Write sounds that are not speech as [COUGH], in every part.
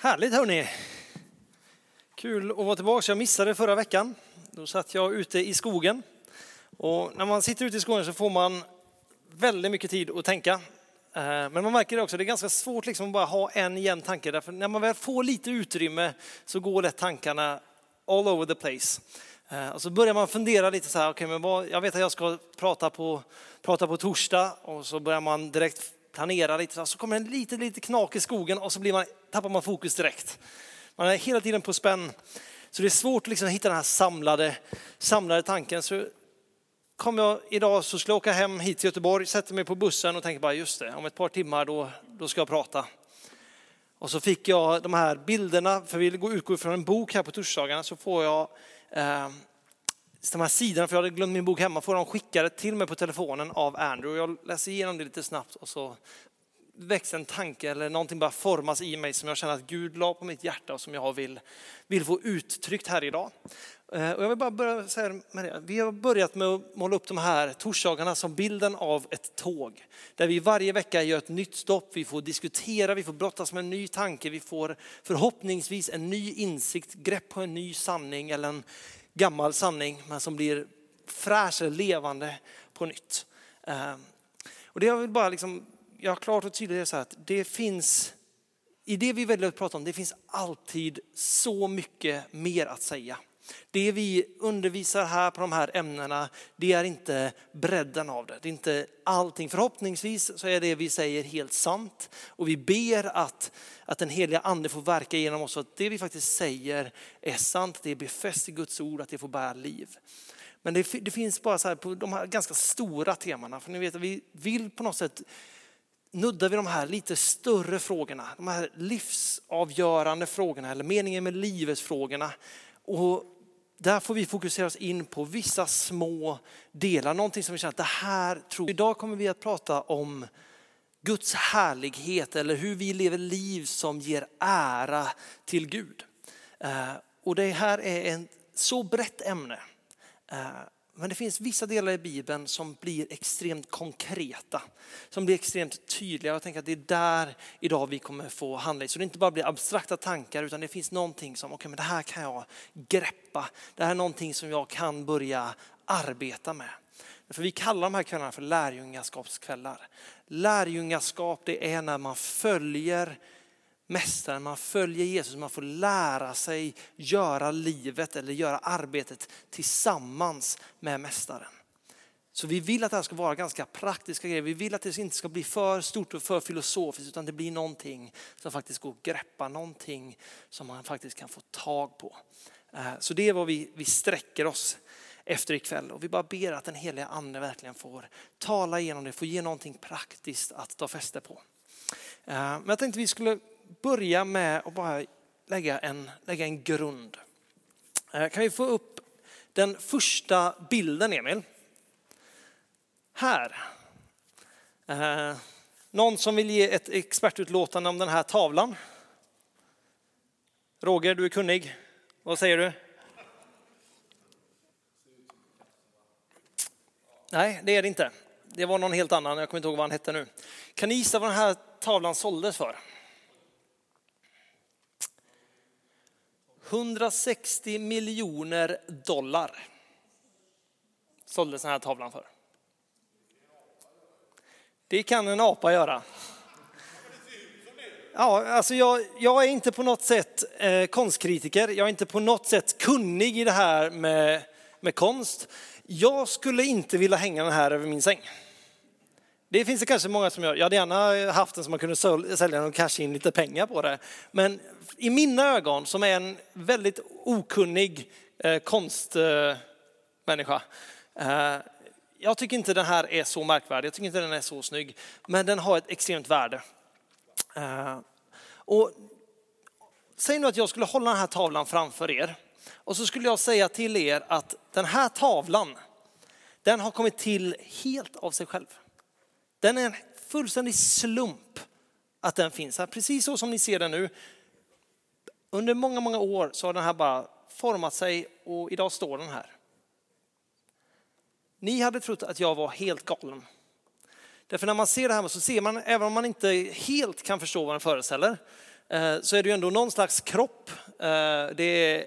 Härligt hörni! Kul att vara tillbaka. Jag missade förra veckan. Då satt jag ute i skogen. Och när man sitter ute i skogen så får man väldigt mycket tid att tänka. Eh, men man märker det också, det är ganska svårt liksom att bara ha en jämn tanke. Därför när man väl får lite utrymme så går lätt tankarna all over the place. Eh, och så börjar man fundera lite så här, okay, men vad, jag vet att jag ska prata på, prata på torsdag och så börjar man direkt planera lite, så kommer en liten, liten knak i skogen och så blir man, tappar man fokus direkt. Man är hela tiden på spänn. Så det är svårt liksom att hitta den här samlade, samlade tanken. Så kom jag idag så skulle jag åka hem hit till Göteborg, sätter mig på bussen och tänker bara just det, om ett par timmar då, då ska jag prata. Och så fick jag de här bilderna, för vi utgår från en bok här på torsdagarna, så får jag eh, de här sidorna, för jag hade glömt min bok hemma, får de skickade till mig på telefonen av Andrew. Jag läser igenom det lite snabbt och så väcks en tanke eller någonting bara formas i mig som jag känner att Gud la på mitt hjärta och som jag vill, vill få uttryckt här idag. Eh, och jag vill bara börja säga med det. Vi har börjat med att måla upp de här torsdagarna som bilden av ett tåg. Där vi varje vecka gör ett nytt stopp, vi får diskutera, vi får brottas med en ny tanke, vi får förhoppningsvis en ny insikt, grepp på en ny sanning eller en gammal sanning, men som blir fräsch eller levande på nytt. Ehm, och det jag vill bara liksom, jag har klart och tydligt så att det finns, i det vi väljer att prata om, det finns alltid så mycket mer att säga. Det vi undervisar här på de här ämnena, det är inte bredden av det. Det är inte allting. Förhoppningsvis så är det vi säger helt sant. Och vi ber att, att den heliga ande får verka genom oss. att det vi faktiskt säger är sant. Det är befäst i Guds ord, att det får bära liv. Men det, det finns bara så här på de här ganska stora temana. För ni vet att vi vill på något sätt nuddar vi de här lite större frågorna, de här livsavgörande frågorna eller meningen med livet frågorna. Och där får vi fokusera oss in på vissa små delar, någonting som vi känner att det här tror Idag kommer vi att prata om Guds härlighet eller hur vi lever liv som ger ära till Gud. Eh, och det här är ett så brett ämne. Eh, men det finns vissa delar i Bibeln som blir extremt konkreta, som blir extremt tydliga. Jag tänker att det är där idag vi kommer få handla Så det inte bara blir abstrakta tankar utan det finns någonting som, okej okay, men det här kan jag greppa. Det här är någonting som jag kan börja arbeta med. För vi kallar de här kvällarna för lärjungaskapskvällar. Lärjungaskap det är när man följer mästaren, man följer Jesus, man får lära sig göra livet eller göra arbetet tillsammans med mästaren. Så vi vill att det här ska vara ganska praktiska grejer. Vi vill att det inte ska bli för stort och för filosofiskt utan det blir någonting som faktiskt går att greppa, någonting som man faktiskt kan få tag på. Eh, så det är vad vi, vi sträcker oss efter ikväll och vi bara ber att den heliga ande verkligen får tala igenom det, får ge någonting praktiskt att ta fäste på. Eh, men jag tänkte vi skulle börja med att bara lägga en, lägga en grund. Eh, kan vi få upp den första bilden Emil? Här. Eh, någon som vill ge ett expertutlåtande om den här tavlan? Roger, du är kunnig. Vad säger du? Nej, det är det inte. Det var någon helt annan, jag kommer inte ihåg vad han hette nu. Kan ni gissa vad den här tavlan såldes för? 160 miljoner dollar såldes den här tavlan för. Det kan en apa göra. Ja, alltså jag, jag är inte på något sätt eh, konstkritiker, jag är inte på något sätt kunnig i det här med, med konst. Jag skulle inte vilja hänga den här över min säng. Det finns det kanske många som gör. Jag hade gärna haft den så man kunde sälja den och casha in lite pengar på det. Men i mina ögon, som är en väldigt okunnig eh, konstmänniska, eh, jag tycker inte den här är så märkvärdig, jag tycker inte den är så snygg, men den har ett extremt värde. Eh, och säg nu att jag skulle hålla den här tavlan framför er och så skulle jag säga till er att den här tavlan, den har kommit till helt av sig själv. Den är en fullständig slump att den finns här, precis så som ni ser den nu. Under många, många år så har den här bara format sig och idag står den här. Ni hade trott att jag var helt galen. Därför när man ser det här så ser man, även om man inte helt kan förstå vad den föreställer, eh, så är det ju ändå någon slags kropp. Eh, det är,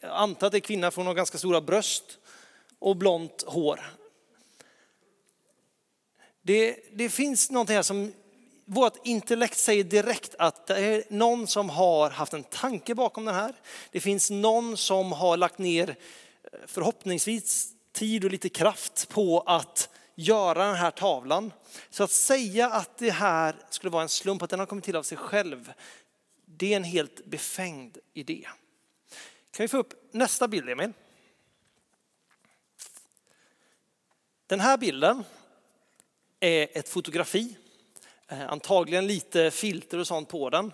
jag antar att det är kvinna från har ganska stora bröst och blont hår. Det, det finns någonting här som vårt intellekt säger direkt att det är någon som har haft en tanke bakom den här. Det finns någon som har lagt ner eh, förhoppningsvis tid och lite kraft på att göra den här tavlan. Så att säga att det här skulle vara en slump, att den har kommit till av sig själv, det är en helt befängd idé. Kan vi få upp nästa bild Emil? Den här bilden är ett fotografi, eh, antagligen lite filter och sånt på den.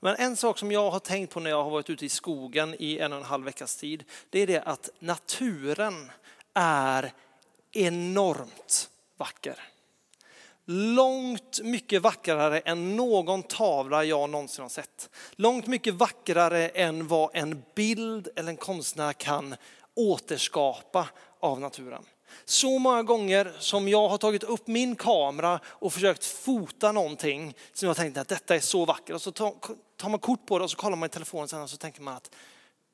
Men en sak som jag har tänkt på när jag har varit ute i skogen i en och en halv veckas tid, det är det att naturen är enormt vacker. Långt mycket vackrare än någon tavla jag någonsin har sett. Långt mycket vackrare än vad en bild eller en konstnär kan återskapa av naturen. Så många gånger som jag har tagit upp min kamera och försökt fota någonting som jag tänkte att detta är så vackert och så tar man kort på det och så kollar man i telefonen sen och så tänker man att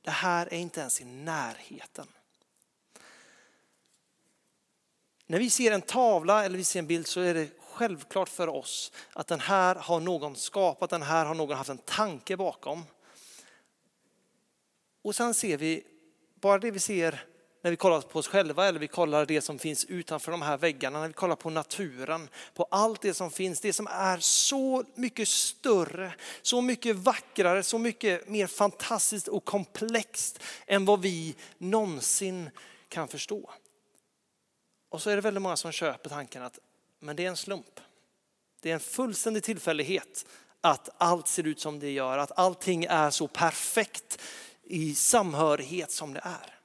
det här är inte ens i närheten. När vi ser en tavla eller vi ser en bild så är det självklart för oss att den här har någon skapat, den här har någon haft en tanke bakom. Och sen ser vi, bara det vi ser när vi kollar på oss själva eller vi kollar det som finns utanför de här väggarna, när vi kollar på naturen, på allt det som finns, det som är så mycket större, så mycket vackrare, så mycket mer fantastiskt och komplext än vad vi någonsin kan förstå. Och så är det väldigt många som köper tanken att men det är en slump. Det är en fullständig tillfällighet att allt ser ut som det gör, att allting är så perfekt i samhörighet som det är.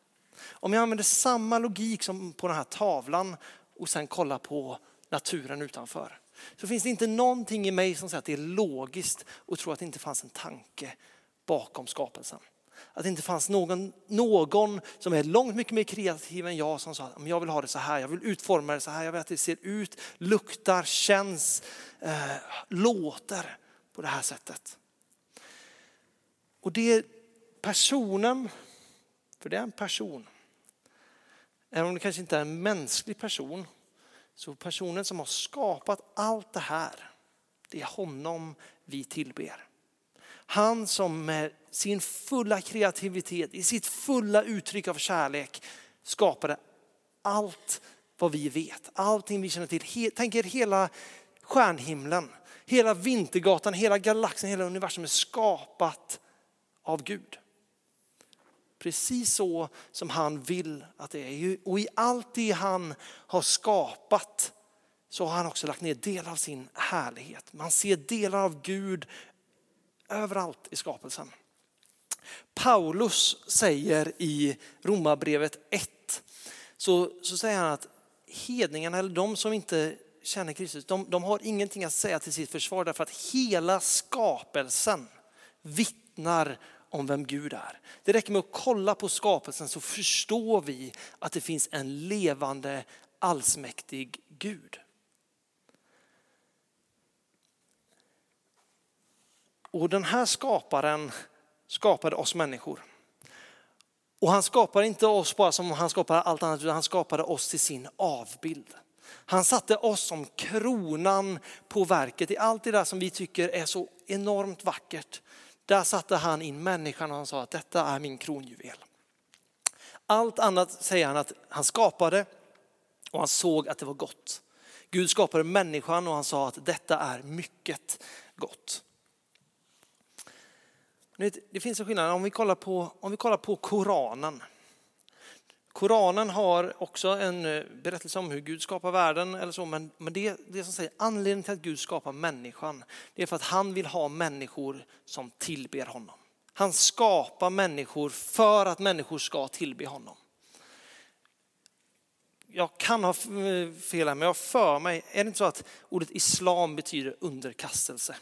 Om jag använder samma logik som på den här tavlan och sen kollar på naturen utanför så finns det inte någonting i mig som säger att det är logiskt och tror att det inte fanns en tanke bakom skapelsen. Att det inte fanns någon, någon som är långt mycket mer kreativ än jag som sa att jag vill ha det så här, jag vill utforma det så här, jag vill att det ser ut, luktar, känns, eh, låter på det här sättet. Och det är personen, för det är en person, även om det kanske inte är en mänsklig person, så personen som har skapat allt det här, det är honom vi tillber. Han som med sin fulla kreativitet, i sitt fulla uttryck av kärlek skapade allt vad vi vet, allting vi känner till. Tänk er hela stjärnhimlen, hela Vintergatan, hela galaxen, hela universum är skapat av Gud. Precis så som han vill att det är. Och i allt det han har skapat så har han också lagt ner delar av sin härlighet. Man ser delar av Gud överallt i skapelsen. Paulus säger i Romarbrevet 1, så, så säger han att hedningarna, eller de som inte känner Kristus, de, de har ingenting att säga till sitt försvar därför att hela skapelsen vittnar om vem Gud är. Det räcker med att kolla på skapelsen så förstår vi att det finns en levande allsmäktig Gud. Och den här skaparen skapade oss människor. Och han skapade inte oss bara som han skapade allt annat, utan han skapade oss till sin avbild. Han satte oss som kronan på verket i allt det där som vi tycker är så enormt vackert. Där satte han in människan och han sa att detta är min kronjuvel. Allt annat säger han att han skapade och han såg att det var gott. Gud skapade människan och han sa att detta är mycket gott. Det finns en skillnad om vi kollar på, om vi kollar på Koranen. Koranen har också en eh, berättelse om hur Gud skapar världen eller så, men, men det, det som säger anledningen till att Gud skapar människan, det är för att han vill ha människor som tillber honom. Han skapar människor för att människor ska tillbe honom. Jag kan ha eh, fel här, men jag för mig, är det inte så att ordet islam betyder underkastelse?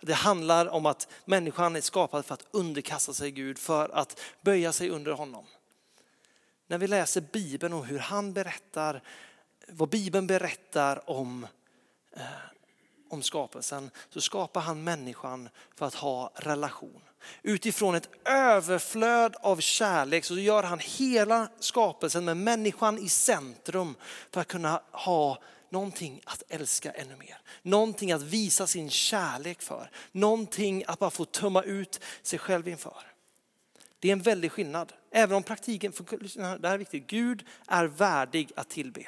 Det handlar om att människan är skapad för att underkasta sig Gud, för att böja sig under honom. När vi läser Bibeln och hur han berättar, vad Bibeln berättar om, eh, om skapelsen så skapar han människan för att ha relation. Utifrån ett överflöd av kärlek så gör han hela skapelsen med människan i centrum för att kunna ha någonting att älska ännu mer. Någonting att visa sin kärlek för. Någonting att bara få tömma ut sig själv inför. Det är en väldig skillnad. Även om praktiken, det här är viktigt, Gud är värdig att tillbe.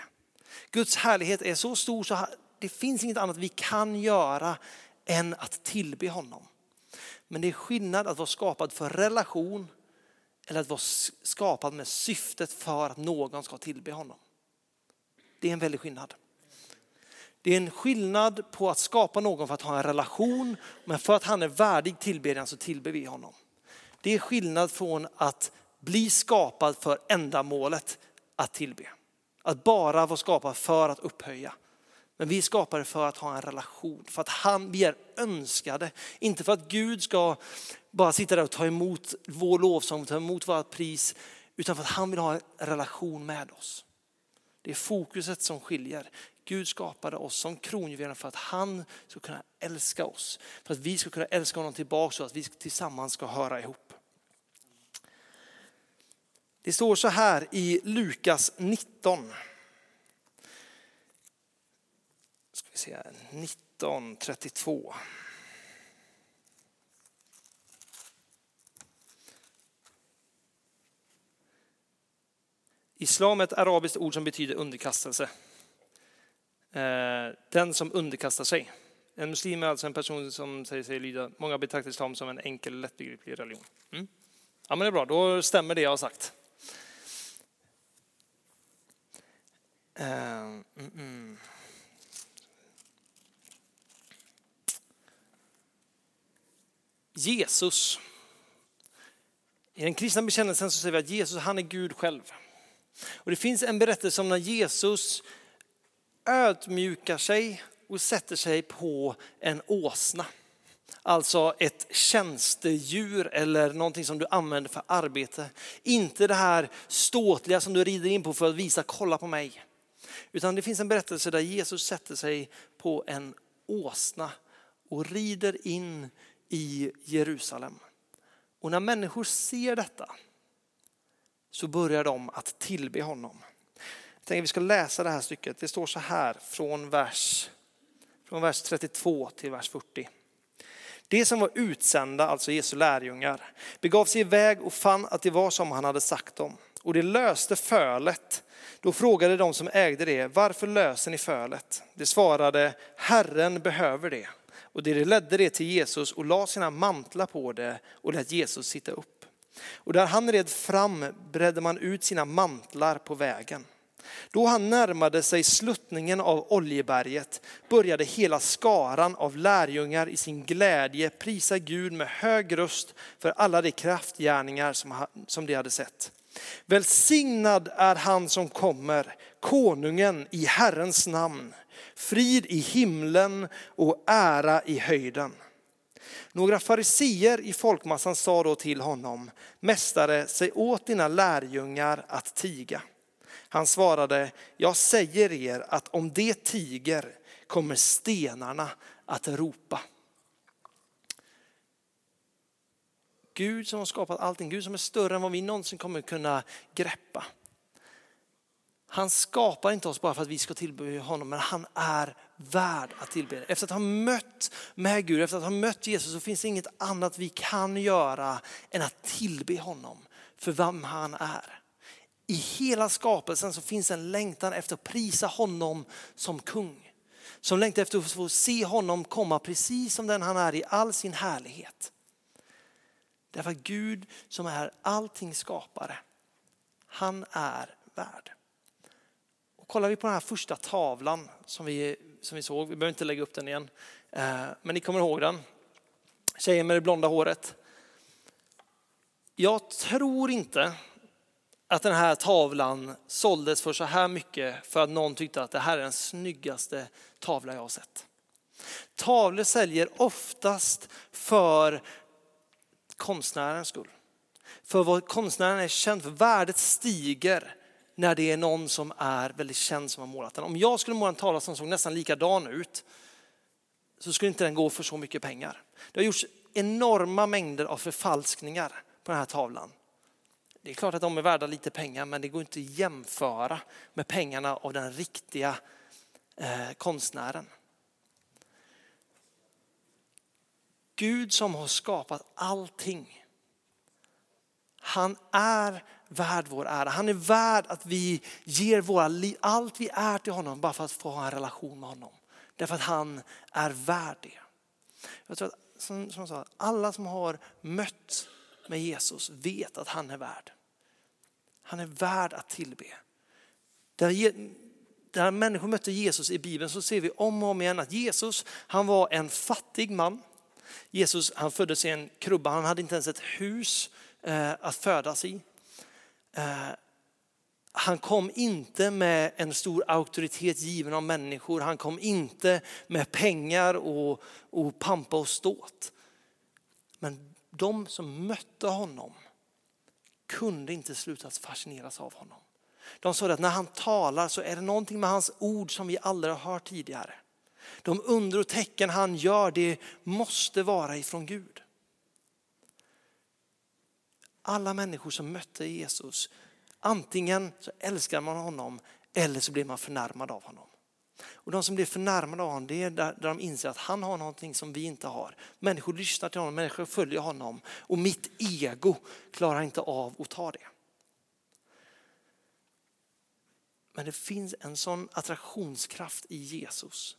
Guds härlighet är så stor så det finns inget annat vi kan göra än att tillbe honom. Men det är skillnad att vara skapad för relation eller att vara skapad med syftet för att någon ska tillbe honom. Det är en väldig skillnad. Det är en skillnad på att skapa någon för att ha en relation, men för att han är värdig tillbedjan så tillber vi honom. Det är skillnad från att bli skapad för ändamålet att tillbe. Att bara vara skapad för att upphöja. Men vi är skapade för att ha en relation, för att han, vi är önskade. Inte för att Gud ska bara sitta där och ta emot vår lovsång, ta emot vårt pris, utan för att han vill ha en relation med oss. Det är fokuset som skiljer. Gud skapade oss som kronjuvelen för att han ska kunna älska oss. För att vi ska kunna älska honom tillbaka så att vi tillsammans ska höra ihop. Det står så här i Lukas 19. Ska vi se 1932. Islam är ett arabiskt ord som betyder underkastelse. Eh, den som underkastar sig. En muslim är alltså en person som säger sig lyda, många betraktar islam som en enkel lättbegriplig religion. Mm. Ja men det är bra, då stämmer det jag har sagt. Ehm, mm, mm. Jesus. I den kristna bekännelsen så säger vi att Jesus han är Gud själv. Och det finns en berättelse om när Jesus ödmjukar sig och sätter sig på en åsna. Alltså ett tjänstedjur eller någonting som du använder för arbete. Inte det här ståtliga som du rider in på för att visa, kolla på mig. Utan det finns en berättelse där Jesus sätter sig på en åsna och rider in i Jerusalem. Och när människor ser detta så börjar de att tillbe honom. Jag tänker vi ska läsa det här stycket. Det står så här från vers, från vers 32 till vers 40. Det som var utsända, alltså Jesu lärjungar, begav sig iväg och fann att det var som han hade sagt dem. Och det löste fölet. Då frågade de som ägde det, varför löser ni fölet? De svarade, Herren behöver det. Och de ledde det till Jesus och la sina mantlar på det och lät Jesus sitta upp. Och där han red fram bredde man ut sina mantlar på vägen. Då han närmade sig sluttningen av Oljeberget började hela skaran av lärjungar i sin glädje prisa Gud med hög röst för alla de kraftgärningar som de hade sett. Välsignad är han som kommer, konungen i Herrens namn. Frid i himlen och ära i höjden. Några fariseer i folkmassan sa då till honom, Mästare, säg åt dina lärjungar att tiga. Han svarade, jag säger er att om det tiger kommer stenarna att ropa. Gud som har skapat allting, Gud som är större än vad vi någonsin kommer kunna greppa. Han skapar inte oss bara för att vi ska tillbe honom, men han är värd att tillbe. Efter att ha mött med Gud, efter att ha mött Jesus så finns det inget annat vi kan göra än att tillbe honom för vem han är. I hela skapelsen så finns en längtan efter att prisa honom som kung. Som längtar efter att få se honom komma precis som den han är i all sin härlighet. Därför att Gud som är allting skapare, han är värd. Och kollar vi på den här första tavlan som vi, som vi såg, vi behöver inte lägga upp den igen, eh, men ni kommer ihåg den. Tjejen med det blonda håret. Jag tror inte att den här tavlan såldes för så här mycket för att någon tyckte att det här är den snyggaste tavla jag har sett. Tavlor säljer oftast för konstnärens skull. För vad konstnären är känd för. Värdet stiger när det är någon som är väldigt känd som har målat den. Om jag skulle måla en tavla som såg nästan likadan ut, så skulle inte den gå för så mycket pengar. Det har gjorts enorma mängder av förfalskningar på den här tavlan. Det är klart att de är värda lite pengar men det går inte att jämföra med pengarna av den riktiga eh, konstnären. Gud som har skapat allting. Han är värd vår ära. Han är värd att vi ger våra liv, allt vi är till honom bara för att få ha en relation med honom. Därför att han är värd det. Jag tror att, som, som sa, alla som har mött med Jesus vet att han är värd. Han är värd att tillbe. Där, där människor mötte Jesus i Bibeln så ser vi om och om igen att Jesus, han var en fattig man. Jesus han föddes i en krubba, han hade inte ens ett hus eh, att födas i. Eh, han kom inte med en stor auktoritet given av människor. Han kom inte med pengar och, och pampa och ståt. Men de som mötte honom kunde inte sluta fascineras av honom. De sa att när han talar så är det någonting med hans ord som vi aldrig har hört tidigare. De under och tecken han gör, det måste vara ifrån Gud. Alla människor som mötte Jesus, antingen så älskar man honom eller så blir man förnärmad av honom. Och de som blir förnärmade av honom, det är där, de inser att han har någonting som vi inte har. Människor lyssnar till honom, människor följer honom och mitt ego klarar inte av att ta det. Men det finns en sån attraktionskraft i Jesus.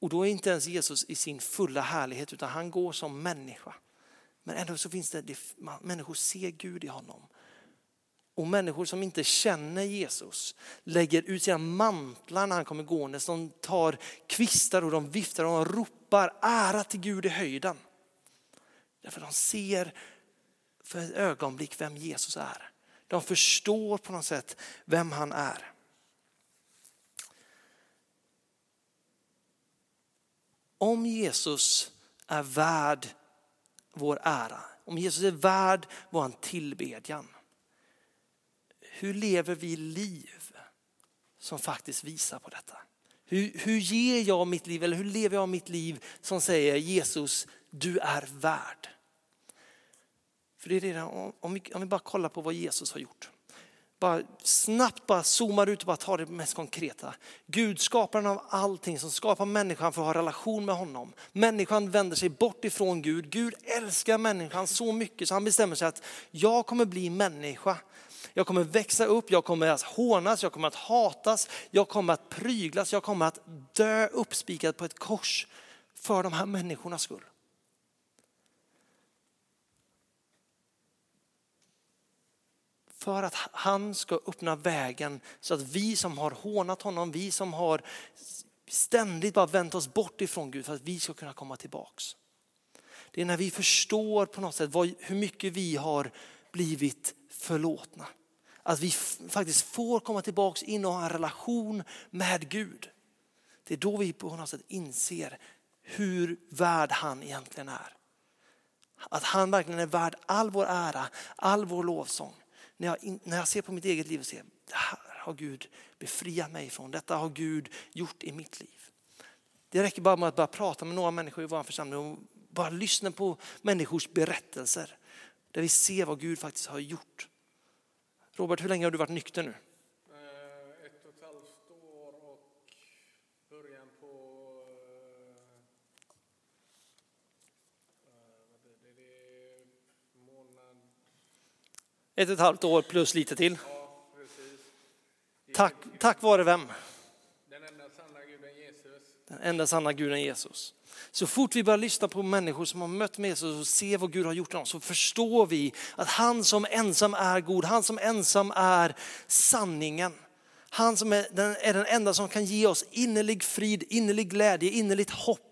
Och då är inte ens Jesus i sin fulla härlighet utan han går som människa. Men ändå så finns det, det människor ser Gud i honom. Och människor som inte känner Jesus lägger ut sina mantlar när han kommer gående. De tar kvistar och de viftar och de ropar ära till Gud i höjden. Därför de ser för ett ögonblick vem Jesus är. De förstår på något sätt vem han är. Om Jesus är värd vår ära, om Jesus är värd vår tillbedjan, hur lever vi liv som faktiskt visar på detta? Hur, hur ger jag mitt liv, eller hur lever jag mitt liv som säger Jesus, du är värd. För det är det, om, vi, om vi bara kollar på vad Jesus har gjort. Bara snabbt bara zoomar ut och bara tar det mest konkreta. Gud, skaparen av allting som skapar människan för att ha relation med honom. Människan vänder sig bort ifrån Gud. Gud älskar människan så mycket så han bestämmer sig att jag kommer bli människa jag kommer växa upp, jag kommer att hånas, jag kommer att hatas, jag kommer att pryglas, jag kommer att dö uppspikad på ett kors för de här människornas skull. För att han ska öppna vägen så att vi som har hånat honom, vi som har ständigt bara vänt oss bort ifrån Gud för att vi ska kunna komma tillbaks. Det är när vi förstår på något sätt hur mycket vi har blivit förlåtna. Att vi faktiskt får komma tillbaks in och ha en relation med Gud. Det är då vi på något sätt inser hur värd han egentligen är. Att han verkligen är värd all vår ära, all vår lovsång. När jag, när jag ser på mitt eget liv och ser, det här har Gud befriat mig från, detta har Gud gjort i mitt liv. Det räcker bara med att bara prata med några människor i vår församling och bara lyssna på människors berättelser. Där vi ser vad Gud faktiskt har gjort. Robert, hur länge har du varit nykter nu? Eh, ett och ett halvt år och början på eh, det månad... Ett och ett halvt år plus lite till. Ja, precis. Tack, tack vare vem? Den enda sanna guden Jesus. Den enda sanna guden Jesus. Så fort vi börjar lyssna på människor som har mött med Jesus och ser vad Gud har gjort dem så förstår vi att han som ensam är god, han som ensam är sanningen. Han som är den, är den enda som kan ge oss innerlig frid, innerlig glädje, innerligt hopp.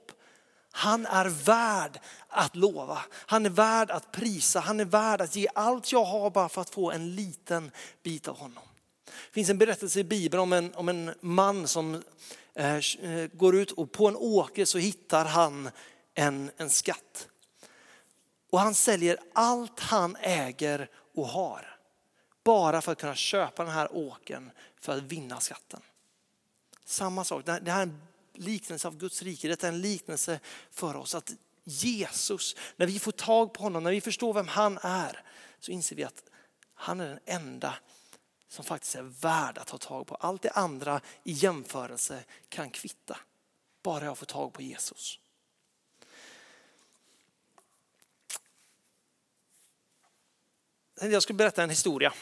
Han är värd att lova, han är värd att prisa, han är värd att ge allt jag har bara för att få en liten bit av honom. Det finns en berättelse i Bibeln om en, om en man som Eh, eh går ut och på en åker så hittar han en, en skatt. Och han säljer allt han äger och har. Bara för att kunna köpa den här åken för att vinna skatten. Samma sak, det här är en liknelse av Guds rike. Detta är en liknelse för oss att Jesus, när vi får tag på honom, när vi förstår vem han är, så inser vi att han är den enda som faktiskt är värd att ta tag på. Allt det andra i jämförelse kan kvitta. Bara jag får tag på Jesus. Jag ska berätta en historia.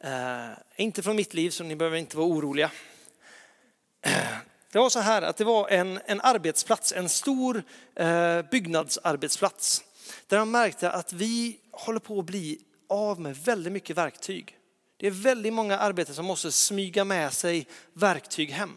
Eh, inte från mitt liv så ni behöver inte vara oroliga. Eh, det var så här att det var en, en arbetsplats, en stor eh, byggnadsarbetsplats. Där de märkte att vi håller på att bli av med väldigt mycket verktyg. Det är väldigt många arbetare som måste smyga med sig verktyg hem.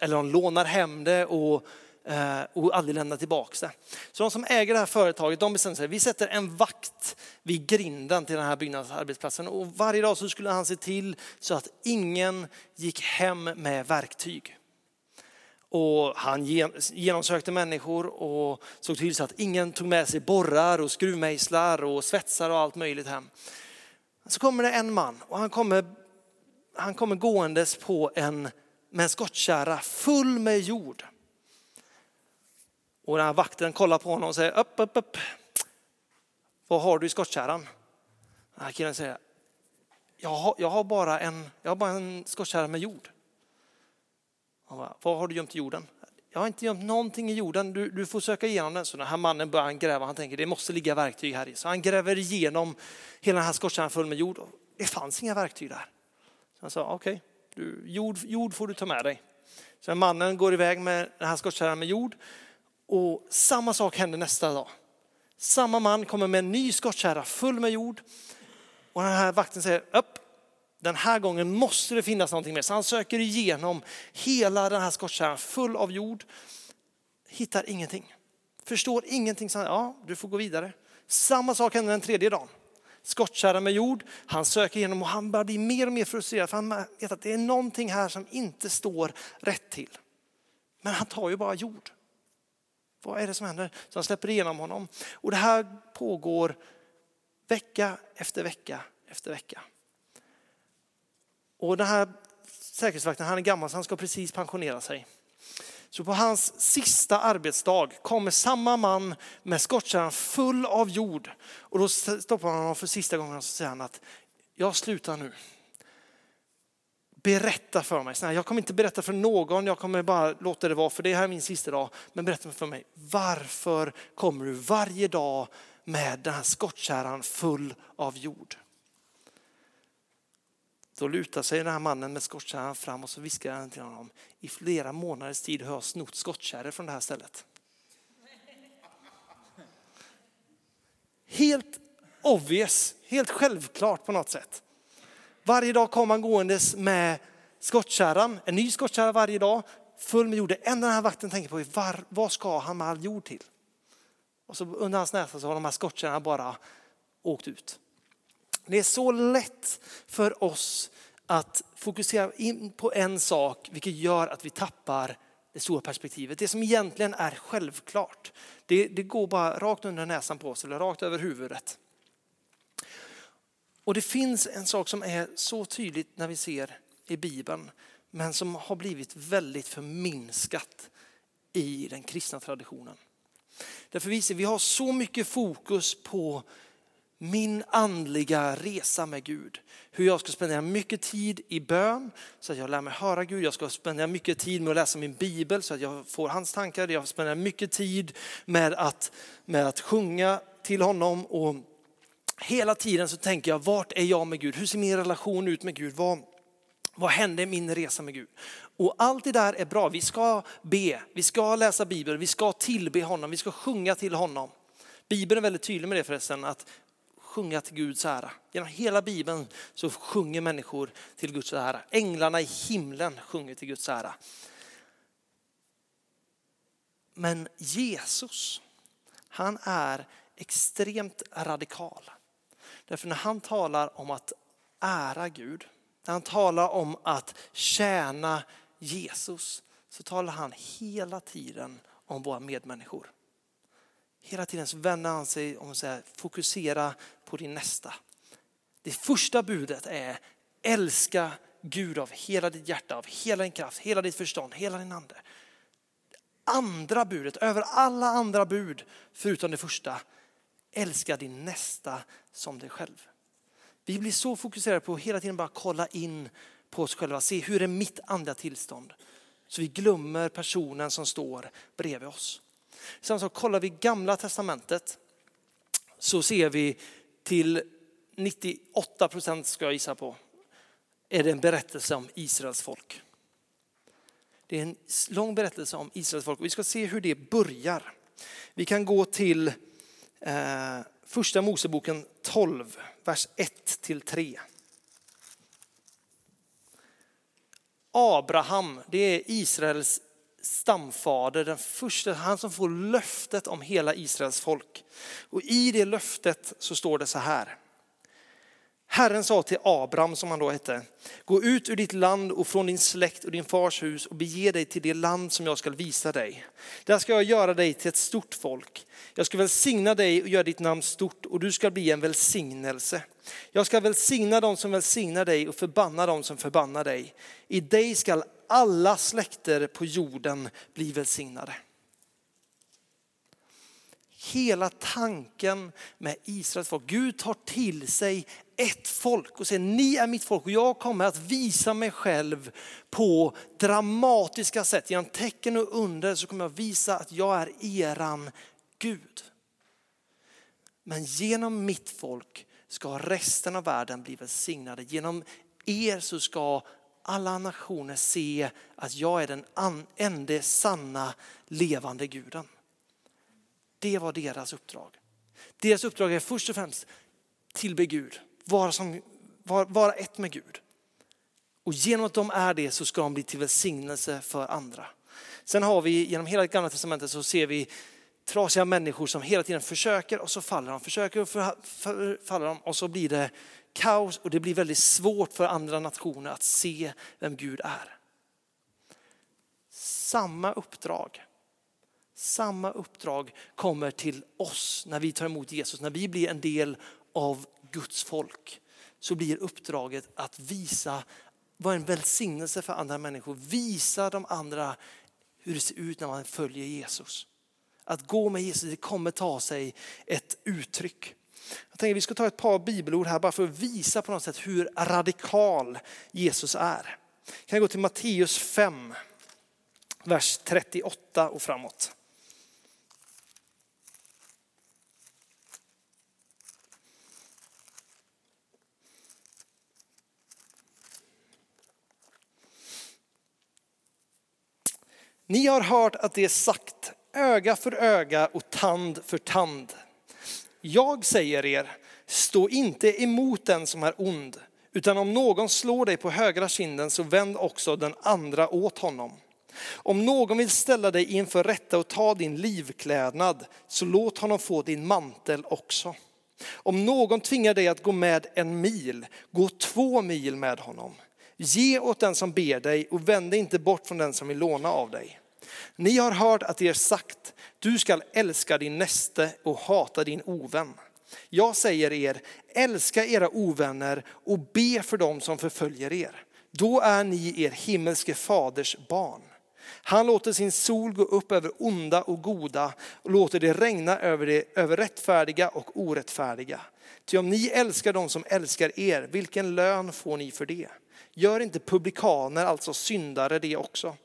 Eller de lånar hem det och, eh, och aldrig lämnar tillbaka det. Så de som äger det här företaget de bestämde sig, vi sätter en vakt vid grinden till den här byggnadsarbetsplatsen. Och varje dag så skulle han se till så att ingen gick hem med verktyg. Och han genomsökte människor och såg till så att ingen tog med sig borrar och skruvmejslar och svetsar och allt möjligt hem. Så kommer det en man och han kommer, han kommer gåendes på en, med en skottkärra full med jord. Och den här vakten kollar på honom och säger upp, upp, upp. Vad har du i skottkärran? Den här killen säger jag har, jag har, bara, en, jag har bara en skottkärra med jord. Bara, Vad har du gömt i jorden? Jag har inte gömt någonting i jorden, du, du får söka igenom den. Så den här mannen börjar gräva, han tänker det måste ligga verktyg här i. Så han gräver igenom hela den här skottkärran full med jord. Det fanns inga verktyg där. Så han sa okej, okay, jord, jord får du ta med dig. Så mannen går iväg med den här skottkärran med jord och samma sak händer nästa dag. Samma man kommer med en ny skottkärra full med jord och den här vakten säger upp, den här gången måste det finnas någonting mer. Så han söker igenom hela den här skottkärran full av jord. Hittar ingenting. Förstår ingenting. Så han, ja, du får gå vidare. Samma sak händer den tredje dagen. Skottkärra med jord. Han söker igenom och han börjar bli mer och mer frustrerad. För han vet att det är någonting här som inte står rätt till. Men han tar ju bara jord. Vad är det som händer? Så han släpper igenom honom. Och det här pågår vecka efter vecka efter vecka. Och den här säkerhetsvakten, han är gammal så han ska precis pensionera sig. Så på hans sista arbetsdag kommer samma man med skottkärran full av jord. Och då stoppar han honom för sista gången och säger han att jag slutar nu. Berätta för mig. Jag kommer inte berätta för någon, jag kommer bara låta det vara för det här är min sista dag. Men berätta för mig, varför kommer du varje dag med den här skottkärran full av jord? Då lutar sig den här mannen med skottkärran fram och så viskar han till honom. I flera månaders tid har jag snott skottkärror från det här stället. Helt obvious, helt självklart på något sätt. Varje dag kom han gåendes med skottkärran, en ny skottkärra varje dag, full med jord. Det enda den här vakten tänker på är var, vad ska han med all jord till? Och så under hans näsa så har de här skottkärrorna bara åkt ut. Det är så lätt för oss att fokusera in på en sak, vilket gör att vi tappar det stora perspektivet. Det som egentligen är självklart. Det, det går bara rakt under näsan på oss eller rakt över huvudet. Och det finns en sak som är så tydligt när vi ser i Bibeln, men som har blivit väldigt förminskat i den kristna traditionen. Därför vi, vi har så mycket fokus på min andliga resa med Gud. Hur jag ska spendera mycket tid i bön så att jag lär mig höra Gud. Jag ska spendera mycket tid med att läsa min bibel så att jag får hans tankar. Jag spenderar mycket tid med att, med att sjunga till honom. Och hela tiden så tänker jag, vart är jag med Gud? Hur ser min relation ut med Gud? Vad, vad hände i min resa med Gud? Och allt det där är bra. Vi ska be, vi ska läsa Bibeln, vi ska tillbe honom, vi ska sjunga till honom. Bibeln är väldigt tydlig med det förresten, att sjunga till Guds ära. Genom hela Bibeln så sjunger människor till Guds ära. Änglarna i himlen sjunger till Guds ära. Men Jesus, han är extremt radikal. Därför när han talar om att ära Gud, när han talar om att tjäna Jesus, så talar han hela tiden om våra medmänniskor. Hela tiden så vänder han sig om och säger fokusera på din nästa. Det första budet är älska Gud av hela ditt hjärta, av hela din kraft, hela ditt förstånd, hela din ande. Andra budet, över alla andra bud, förutom det första, älska din nästa som dig själv. Vi blir så fokuserade på att hela tiden bara kolla in på oss själva, se hur är mitt andliga tillstånd? Så vi glömmer personen som står bredvid oss. Sen så kollar vi gamla testamentet så ser vi till 98 procent ska jag gissa på, är det en berättelse om Israels folk. Det är en lång berättelse om Israels folk och vi ska se hur det börjar. Vi kan gå till eh, första Moseboken 12, vers 1 till 3. Abraham, det är Israels stamfader, den första, han som får löftet om hela Israels folk. Och i det löftet så står det så här. Herren sa till Abraham, som han då hette, gå ut ur ditt land och från din släkt och din fars hus och bege dig till det land som jag ska visa dig. Där ska jag göra dig till ett stort folk. Jag ska välsigna dig och göra ditt namn stort och du ska bli en välsignelse. Jag ska välsigna dem som välsignar dig och förbanna dem som förbannar dig. I dig skall alla släkter på jorden bli välsignade. Hela tanken med Israels folk, Gud tar till sig ett folk och säger ni är mitt folk och jag kommer att visa mig själv på dramatiska sätt. Genom tecken och under så kommer jag visa att jag är eran Gud. Men genom mitt folk ska resten av världen bli välsignade. Genom er så ska alla nationer se att jag är den enda sanna levande guden. Det var deras uppdrag. Deras uppdrag är först och främst tillbe Gud, vara, som, vara, vara ett med Gud. Och genom att de är det så ska de bli till välsignelse för andra. Sen har vi genom hela gamla testamentet så ser vi trasiga människor som hela tiden försöker och så faller de, försöker och faller de och så blir det kaos och det blir väldigt svårt för andra nationer att se vem Gud är. Samma uppdrag, samma uppdrag kommer till oss när vi tar emot Jesus, när vi blir en del av Guds folk. Så blir uppdraget att visa, vara en välsignelse för andra människor, visa de andra hur det ser ut när man följer Jesus. Att gå med Jesus, det kommer ta sig ett uttryck. Jag tänker vi ska ta ett par bibelord här bara för att visa på något sätt hur radikal Jesus är. Kan jag gå till Matteus 5, vers 38 och framåt. Ni har hört att det är sagt öga för öga och tand för tand. Jag säger er, stå inte emot den som är ond, utan om någon slår dig på högra kinden så vänd också den andra åt honom. Om någon vill ställa dig inför rätta och ta din livklädnad, så låt honom få din mantel också. Om någon tvingar dig att gå med en mil, gå två mil med honom. Ge åt den som ber dig och vänd dig inte bort från den som vill låna av dig. Ni har hört att er sagt, du skall älska din näste och hata din ovän. Jag säger er, älska era ovänner och be för dem som förföljer er. Då är ni er himmelske faders barn. Han låter sin sol gå upp över onda och goda och låter det regna över, det, över rättfärdiga och orättfärdiga. Ty om ni älskar dem som älskar er, vilken lön får ni för det? Gör inte publikaner, alltså syndare, det också?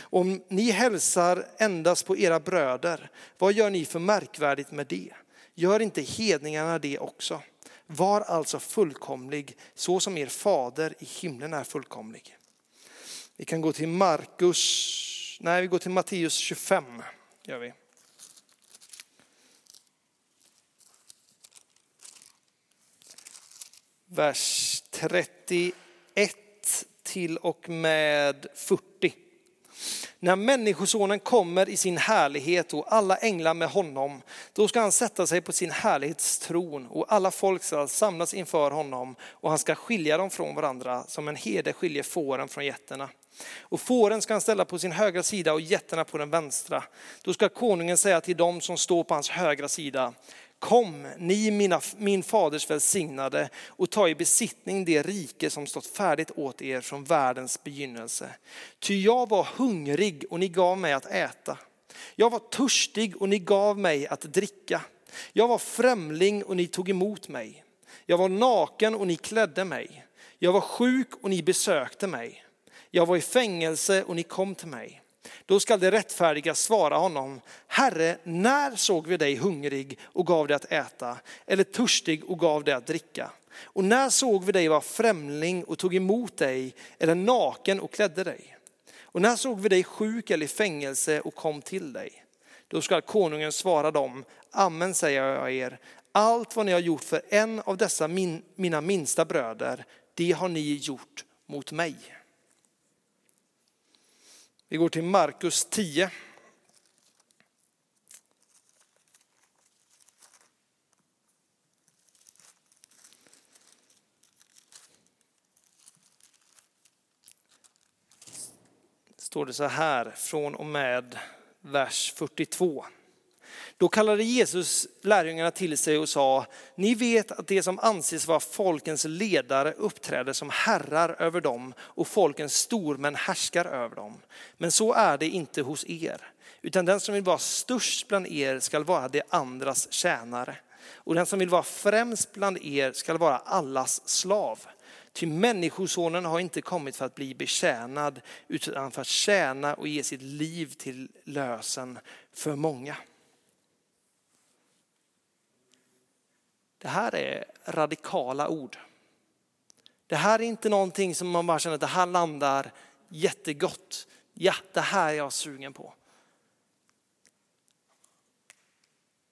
Om ni hälsar endast på era bröder, vad gör ni för märkvärdigt med det? Gör inte hedningarna det också? Var alltså fullkomlig så som er fader i himlen är fullkomlig. Vi kan gå till Markus, nej vi går till Matteus 25. Gör vi. Vers 31 till och med 40. När människosonen kommer i sin härlighet och alla änglar med honom, då ska han sätta sig på sin härlighetstron och alla folk ska samlas inför honom och han ska skilja dem från varandra som en herde skiljer fåren från getterna. Och fåren ska han ställa på sin högra sida och getterna på den vänstra. Då ska konungen säga till dem som står på hans högra sida, Kom, ni mina, min faders välsignade och ta i besittning det rike som stått färdigt åt er från världens begynnelse. Ty jag var hungrig och ni gav mig att äta. Jag var törstig och ni gav mig att dricka. Jag var främling och ni tog emot mig. Jag var naken och ni klädde mig. Jag var sjuk och ni besökte mig. Jag var i fängelse och ni kom till mig. Då skall det rättfärdiga svara honom, Herre, när såg vi dig hungrig och gav dig att äta, eller törstig och gav dig att dricka? Och när såg vi dig vara främling och tog emot dig, eller naken och klädde dig? Och när såg vi dig sjuk eller i fängelse och kom till dig? Då skall konungen svara dem, Amen säger jag er, allt vad ni har gjort för en av dessa min, mina minsta bröder, det har ni gjort mot mig. Vi går till Markus 10. Står det så här från och med vers 42. Då kallade Jesus lärjungarna till sig och sa, ni vet att det som anses vara folkens ledare uppträder som herrar över dem och folkens stormän härskar över dem. Men så är det inte hos er, utan den som vill vara störst bland er skall vara de andras tjänare. Och den som vill vara främst bland er skall vara allas slav. Ty människosonen har inte kommit för att bli betjänad, utan för att tjäna och ge sitt liv till lösen för många. Det här är radikala ord. Det här är inte någonting som man bara känner att det här landar jättegott. Ja, det här är jag sugen på.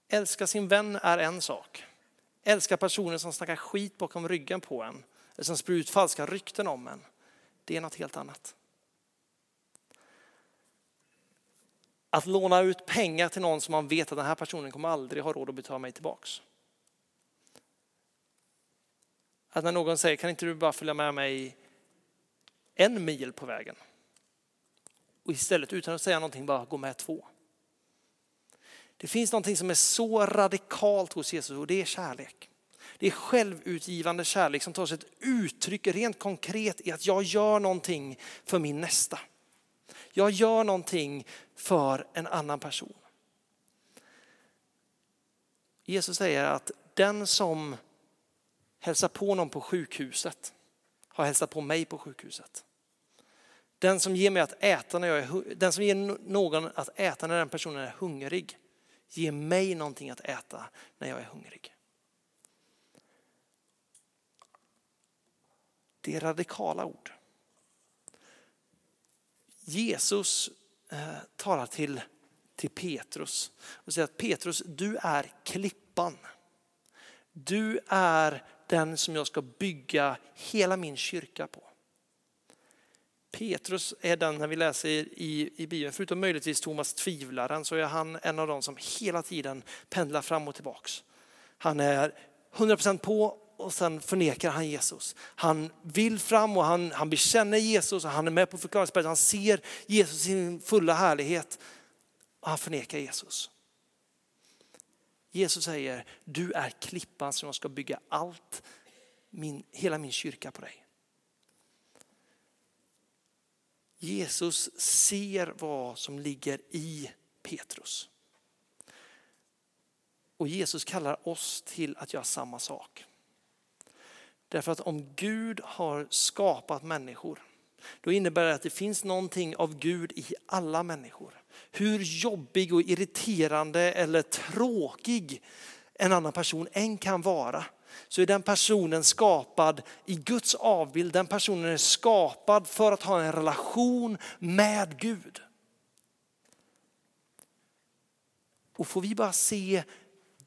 Älska sin vän är en sak. Älska personer som snackar skit bakom ryggen på en, eller som sprider ut falska rykten om en. Det är något helt annat. Att låna ut pengar till någon som man vet att den här personen kommer aldrig ha råd att betala mig tillbaks. Att när någon säger, kan inte du bara följa med mig en mil på vägen? Och istället utan att säga någonting bara gå med två. Det finns någonting som är så radikalt hos Jesus och det är kärlek. Det är självutgivande kärlek som tar sig ett uttryck rent konkret i att jag gör någonting för min nästa. Jag gör någonting för en annan person. Jesus säger att den som Hälsa på någon på sjukhuset har hälsat på mig på sjukhuset. Den som ger mig att äta när jag är, den som ger någon att äta när den personen är hungrig, ger mig någonting att äta när jag är hungrig. Det är radikala ord. Jesus eh, talar till, till Petrus och säger att Petrus, du är klippan. Du är den som jag ska bygga hela min kyrka på. Petrus är den, när vi läser i, i Bibeln, förutom möjligtvis Thomas tvivlaren, så är han en av de som hela tiden pendlar fram och tillbaks. Han är 100% på och sen förnekar han Jesus. Han vill fram och han, han bekänner Jesus och han är med på förklaringsberget. Han ser Jesus i sin fulla härlighet och han förnekar Jesus. Jesus säger, du är klippan som jag ska bygga allt, min, hela min kyrka på dig. Jesus ser vad som ligger i Petrus. Och Jesus kallar oss till att göra samma sak. Därför att om Gud har skapat människor, då innebär det att det finns någonting av Gud i alla människor hur jobbig och irriterande eller tråkig en annan person än kan vara, så är den personen skapad i Guds avbild. Den personen är skapad för att ha en relation med Gud. Och får vi bara se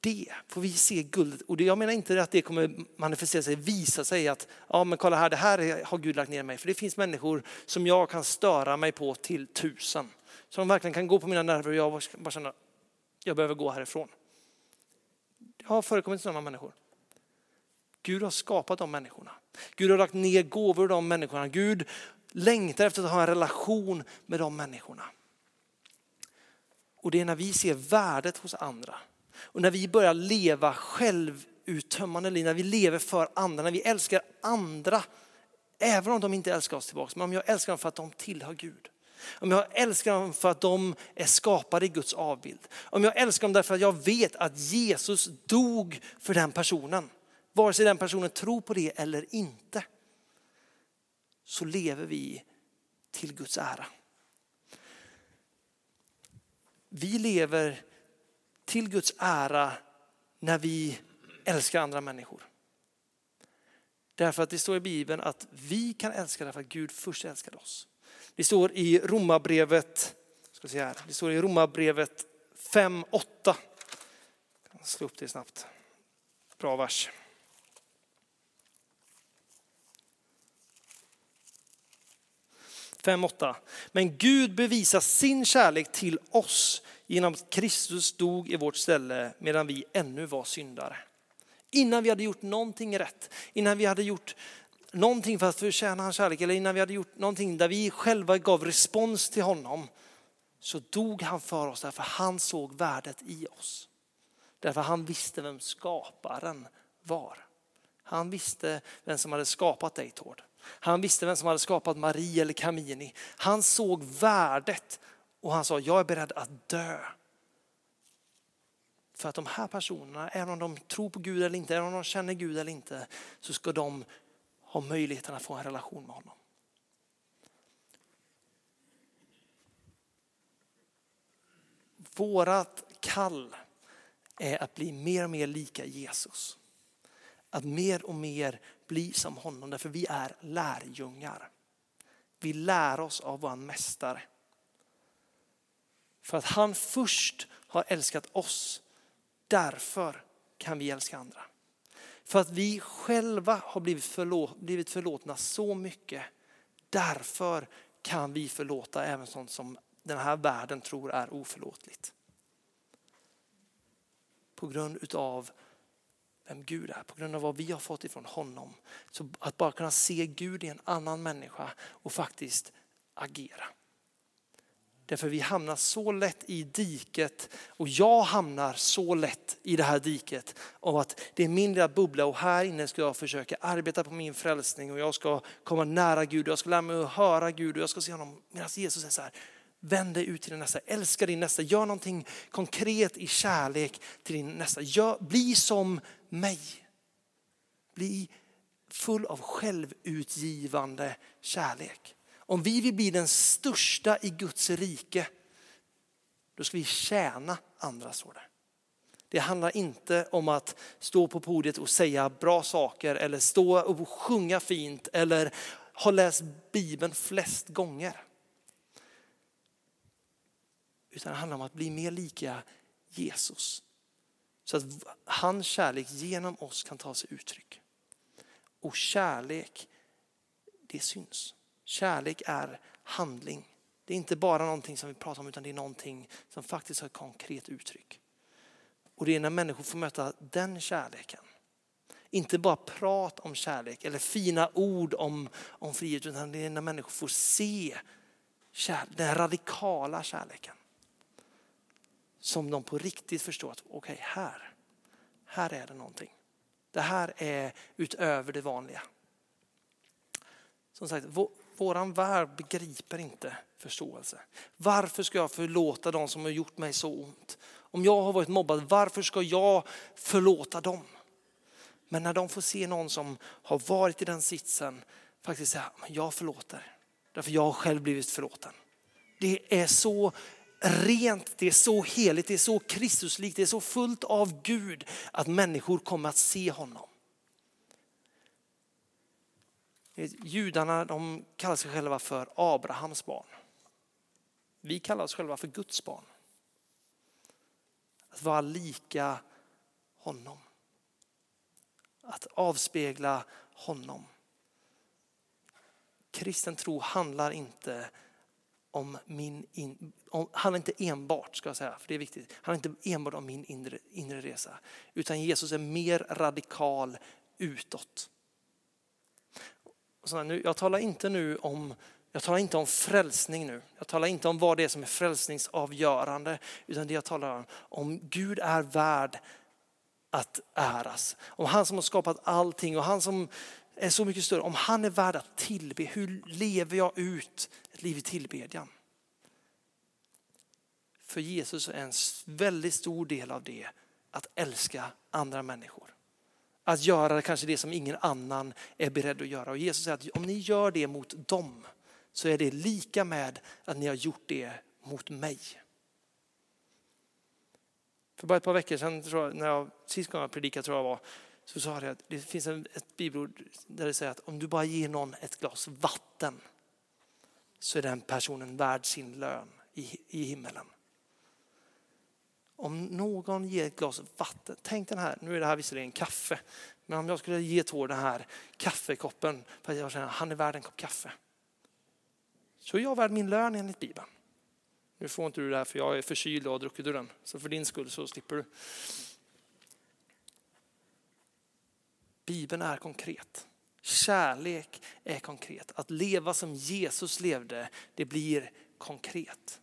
det, får vi se guldet. Och jag menar inte att det kommer manifestera sig, visa sig att ja men kolla här, det här har Gud lagt ner mig. För det finns människor som jag kan störa mig på till tusen som verkligen kan gå på mina nerver och jag bara känner, jag behöver gå härifrån. Det har förekommit sådana människor. Gud har skapat de människorna. Gud har lagt ner gåvor i de människorna. Gud längtar efter att ha en relation med de människorna. Och det är när vi ser värdet hos andra, Och när vi börjar leva självuttömmande liv, när vi lever för andra, när vi älskar andra, även om de inte älskar oss tillbaka, men om jag älskar dem för att de tillhör Gud. Om jag älskar dem för att de är skapade i Guds avbild. Om jag älskar dem därför att jag vet att Jesus dog för den personen. Vare sig den personen tror på det eller inte. Så lever vi till Guds ära. Vi lever till Guds ära när vi älskar andra människor. Därför att det står i Bibeln att vi kan älska därför att Gud först älskade oss. Det står i Romarbrevet, ska se här, det står i Romarbrevet 5.8. Slå upp det snabbt. Bra vers. Fem, åtta. Men Gud bevisar sin kärlek till oss genom att Kristus dog i vårt ställe medan vi ännu var syndare. Innan vi hade gjort någonting rätt, innan vi hade gjort någonting för att förtjäna hans kärlek eller innan vi hade gjort någonting där vi själva gav respons till honom så dog han för oss därför han såg värdet i oss. Därför han visste vem skaparen var. Han visste vem som hade skapat dig Tord. Han visste vem som hade skapat Marie eller Kamini. Han såg värdet och han sa jag är beredd att dö. För att de här personerna, även om de tror på Gud eller inte, även om de känner Gud eller inte, så ska de har möjligheten att få en relation med honom. Vårat kall är att bli mer och mer lika Jesus. Att mer och mer bli som honom, därför vi är lärjungar. Vi lär oss av vår mästare. För att han först har älskat oss, därför kan vi älska andra. För att vi själva har blivit, förlåt, blivit förlåtna så mycket. Därför kan vi förlåta även sånt som den här världen tror är oförlåtligt. På grund utav vem Gud är, på grund av vad vi har fått ifrån honom. Så att bara kunna se Gud i en annan människa och faktiskt agera. Därför vi hamnar så lätt i diket och jag hamnar så lätt i det här diket av att det är min lilla bubbla och här inne ska jag försöka arbeta på min frälsning och jag ska komma nära Gud och jag ska lära mig att höra Gud och jag ska se honom medan Jesus är så här, vänd dig ut till din nästa, älska din nästa, gör någonting konkret i kärlek till din nästa. Gör, bli som mig. Bli full av självutgivande kärlek. Om vi vill bli den största i Guds rike, då ska vi tjäna andra, står det. Det handlar inte om att stå på podiet och säga bra saker eller stå och sjunga fint eller ha läst Bibeln flest gånger. Utan det handlar om att bli mer lika Jesus. Så att hans kärlek genom oss kan ta sig uttryck. Och kärlek, det syns. Kärlek är handling. Det är inte bara någonting som vi pratar om utan det är någonting som faktiskt har ett konkret uttryck. Och det är när människor får möta den kärleken. Inte bara prat om kärlek eller fina ord om, om frihet utan det är när människor får se kärlek, den radikala kärleken. Som de på riktigt förstår att okej, okay, här, här är det någonting. Det här är utöver det vanliga. Som sagt, Våran värld begriper inte förståelse. Varför ska jag förlåta dem som har gjort mig så ont? Om jag har varit mobbad, varför ska jag förlåta dem? Men när de får se någon som har varit i den sitsen faktiskt säga, jag förlåter. Därför jag har själv blivit förlåten. Det är så rent, det är så heligt, det är så Kristuslikt, det är så fullt av Gud att människor kommer att se honom. Judarna de kallar sig själva för Abrahams barn. Vi kallar oss själva för Guds barn. Att vara lika honom. Att avspegla honom. Kristen tro handlar inte om min in, om, handlar inte enbart, ska jag säga, för det är viktigt, handlar inte enbart om min inre, inre resa. Utan Jesus är mer radikal utåt. Så nu, jag talar inte nu om Jag talar inte om frälsning nu. Jag talar inte om vad det är som är frälsningsavgörande. Utan det jag talar om, om Gud är värd att äras. Om han som har skapat allting och han som är så mycket större. Om han är värd att tillbe, hur lever jag ut ett liv i tillbedjan? För Jesus är en väldigt stor del av det att älska andra människor. Att göra kanske det som ingen annan är beredd att göra. Och Jesus säger att om ni gör det mot dem så är det lika med att ni har gjort det mot mig. För bara ett par veckor sedan, tror jag, när jag sist gången jag predikade tror jag var, så sa jag att det finns ett bibelord där det säger att om du bara ger någon ett glas vatten så är den personen värd sin lön i, i himmelen. Om någon ger ett glas vatten, tänk den här, nu är det här visserligen kaffe, men om jag skulle ge Tor den här kaffekoppen för att jag känner att han är värd en kopp kaffe. Så är jag värd min lön enligt Bibeln. Nu får inte du det här för jag är förkyld och har druckit ur den. Så för din skull så slipper du. Bibeln är konkret. Kärlek är konkret. Att leva som Jesus levde, det blir konkret.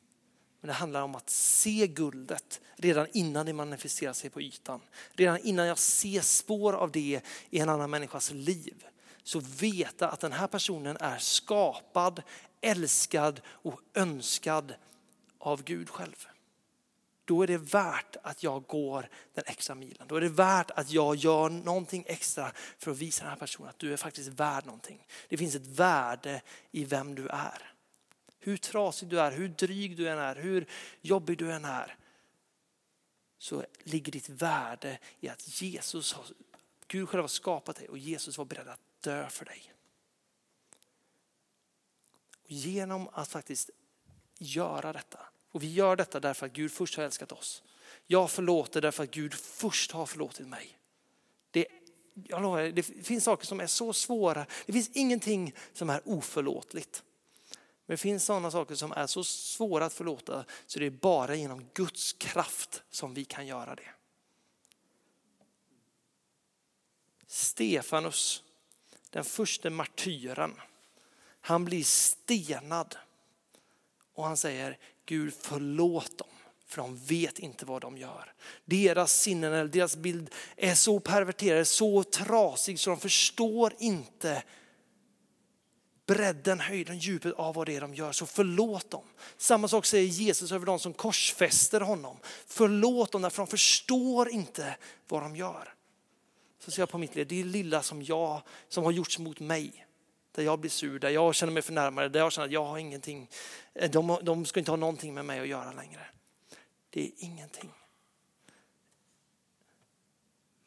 Men det handlar om att se guldet redan innan det manifesterar sig på ytan. Redan innan jag ser spår av det i en annan människas liv. Så veta att den här personen är skapad, älskad och önskad av Gud själv. Då är det värt att jag går den extra milen. Då är det värt att jag gör någonting extra för att visa den här personen att du är faktiskt värd någonting. Det finns ett värde i vem du är. Hur trasig du är, hur dryg du än är, hur jobbig du än är. Så ligger ditt värde i att Jesus har, Gud själv har skapat dig och Jesus var beredd att dö för dig. Och genom att faktiskt göra detta. Och vi gör detta därför att Gud först har älskat oss. Jag förlåter därför att Gud först har förlåtit mig. Det, jag lovar, det finns saker som är så svåra. Det finns ingenting som är oförlåtligt. Men det finns sådana saker som är så svåra att förlåta så det är bara genom Guds kraft som vi kan göra det. Stefanus, den första martyren, han blir stenad och han säger Gud förlåt dem för de vet inte vad de gör. Deras sinnen eller deras bild är så perverterade, så trasig så de förstår inte bredden, höjden, djupet av vad det är de gör. Så förlåt dem. Samma sak säger Jesus över de som korsfäster honom. Förlåt dem därför de förstår inte vad de gör. Så ser jag på mitt liv, det är lilla som jag, som har gjorts mot mig. Där jag blir sur, där jag känner mig förnärmad, där jag känner att jag har ingenting. Eh, de, de ska inte ha någonting med mig att göra längre. Det är ingenting.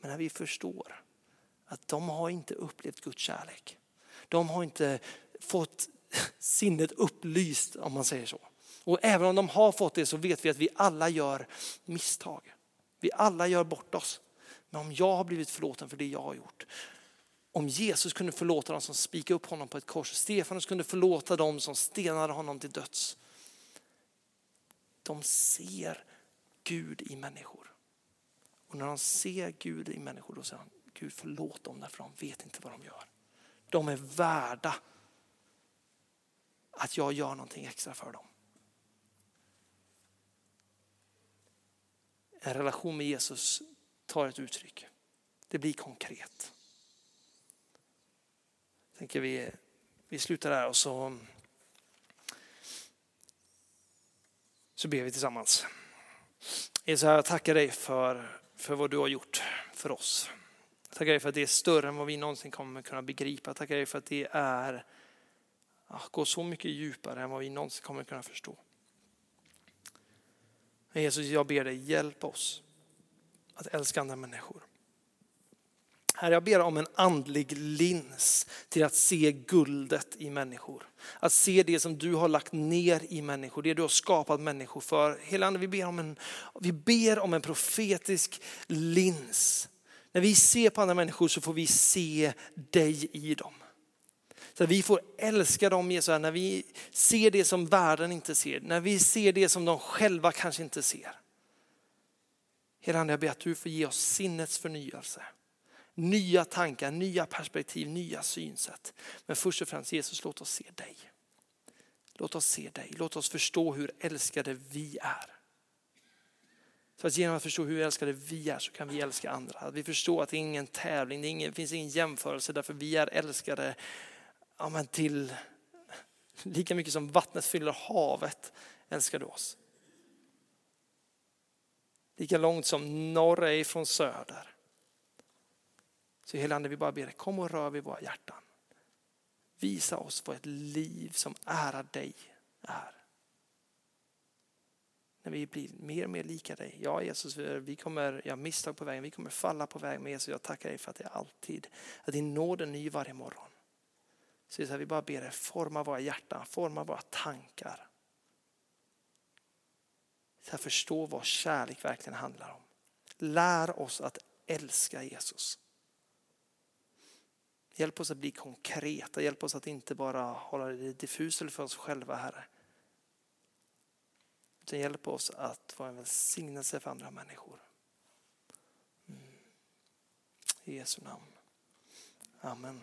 Men när vi förstår att de har inte upplevt Guds kärlek. De har inte fått [LAUGHS] sinnet upplyst om man säger så. Och även om de har fått det så vet vi att vi alla gör misstag. Vi alla gör bort oss. Men om jag har blivit förlåten för det jag har gjort. Om Jesus kunde förlåta dem som spikade upp honom på ett kors. Stefanus kunde förlåta dem som stenade honom till döds. De ser Gud i människor. Och när de ser Gud i människor då säger han, Gud förlåt dem därför de vet inte vad de gör. De är värda att jag gör någonting extra för dem. En relation med Jesus tar ett uttryck. Det blir konkret. Jag tänker vi, vi slutar där och så, så ber vi tillsammans. Jesus, jag tackar dig för, för vad du har gjort för oss. Jag tackar dig för att det är större än vad vi någonsin kommer kunna begripa. Jag tackar dig för att det är Ah, går så mycket djupare än vad vi någonsin kommer kunna förstå. Jesus, jag ber dig, hjälp oss att älska andra människor. Herre, jag ber om en andlig lins till att se guldet i människor. Att se det som du har lagt ner i människor, det du har skapat människor för. Hela vi ber om en, vi ber om en profetisk lins. När vi ser på andra människor så får vi se dig i dem. Så vi får älska dem Jesus, när vi ser det som världen inte ser, när vi ser det som de själva kanske inte ser. Herre, jag ber att du får ge oss sinnets förnyelse. Nya tankar, nya perspektiv, nya synsätt. Men först och främst Jesus, låt oss se dig. Låt oss se dig. Låt oss förstå hur älskade vi är. Så att genom att förstå hur älskade vi är så kan vi älska andra. Att vi förstår att det är ingen tävling, det är ingen, finns ingen jämförelse därför vi är älskade ja, men till lika mycket som vattnet fyller havet älskar du oss. Lika långt som norr är ifrån söder. Så helande vi bara ber dig, kom och rör vid våra hjärtan. Visa oss vad ett liv som ärar dig är. När vi blir mer och mer lika dig. Ja Jesus, vi kommer göra misstag på vägen, vi kommer falla på vägen. Men Jesus, jag tackar dig för att det är alltid, att din nåd är ny varje morgon. Så vi bara ber dig, forma våra hjärtan, forma våra tankar. Så här förstå vad kärlek verkligen handlar om. Lär oss att älska Jesus. Hjälp oss att bli konkreta, hjälp oss att inte bara hålla det diffust för oss själva Herre. Utan hjälp oss att vara en välsignelse för andra människor. Mm. I Jesu namn. Amen.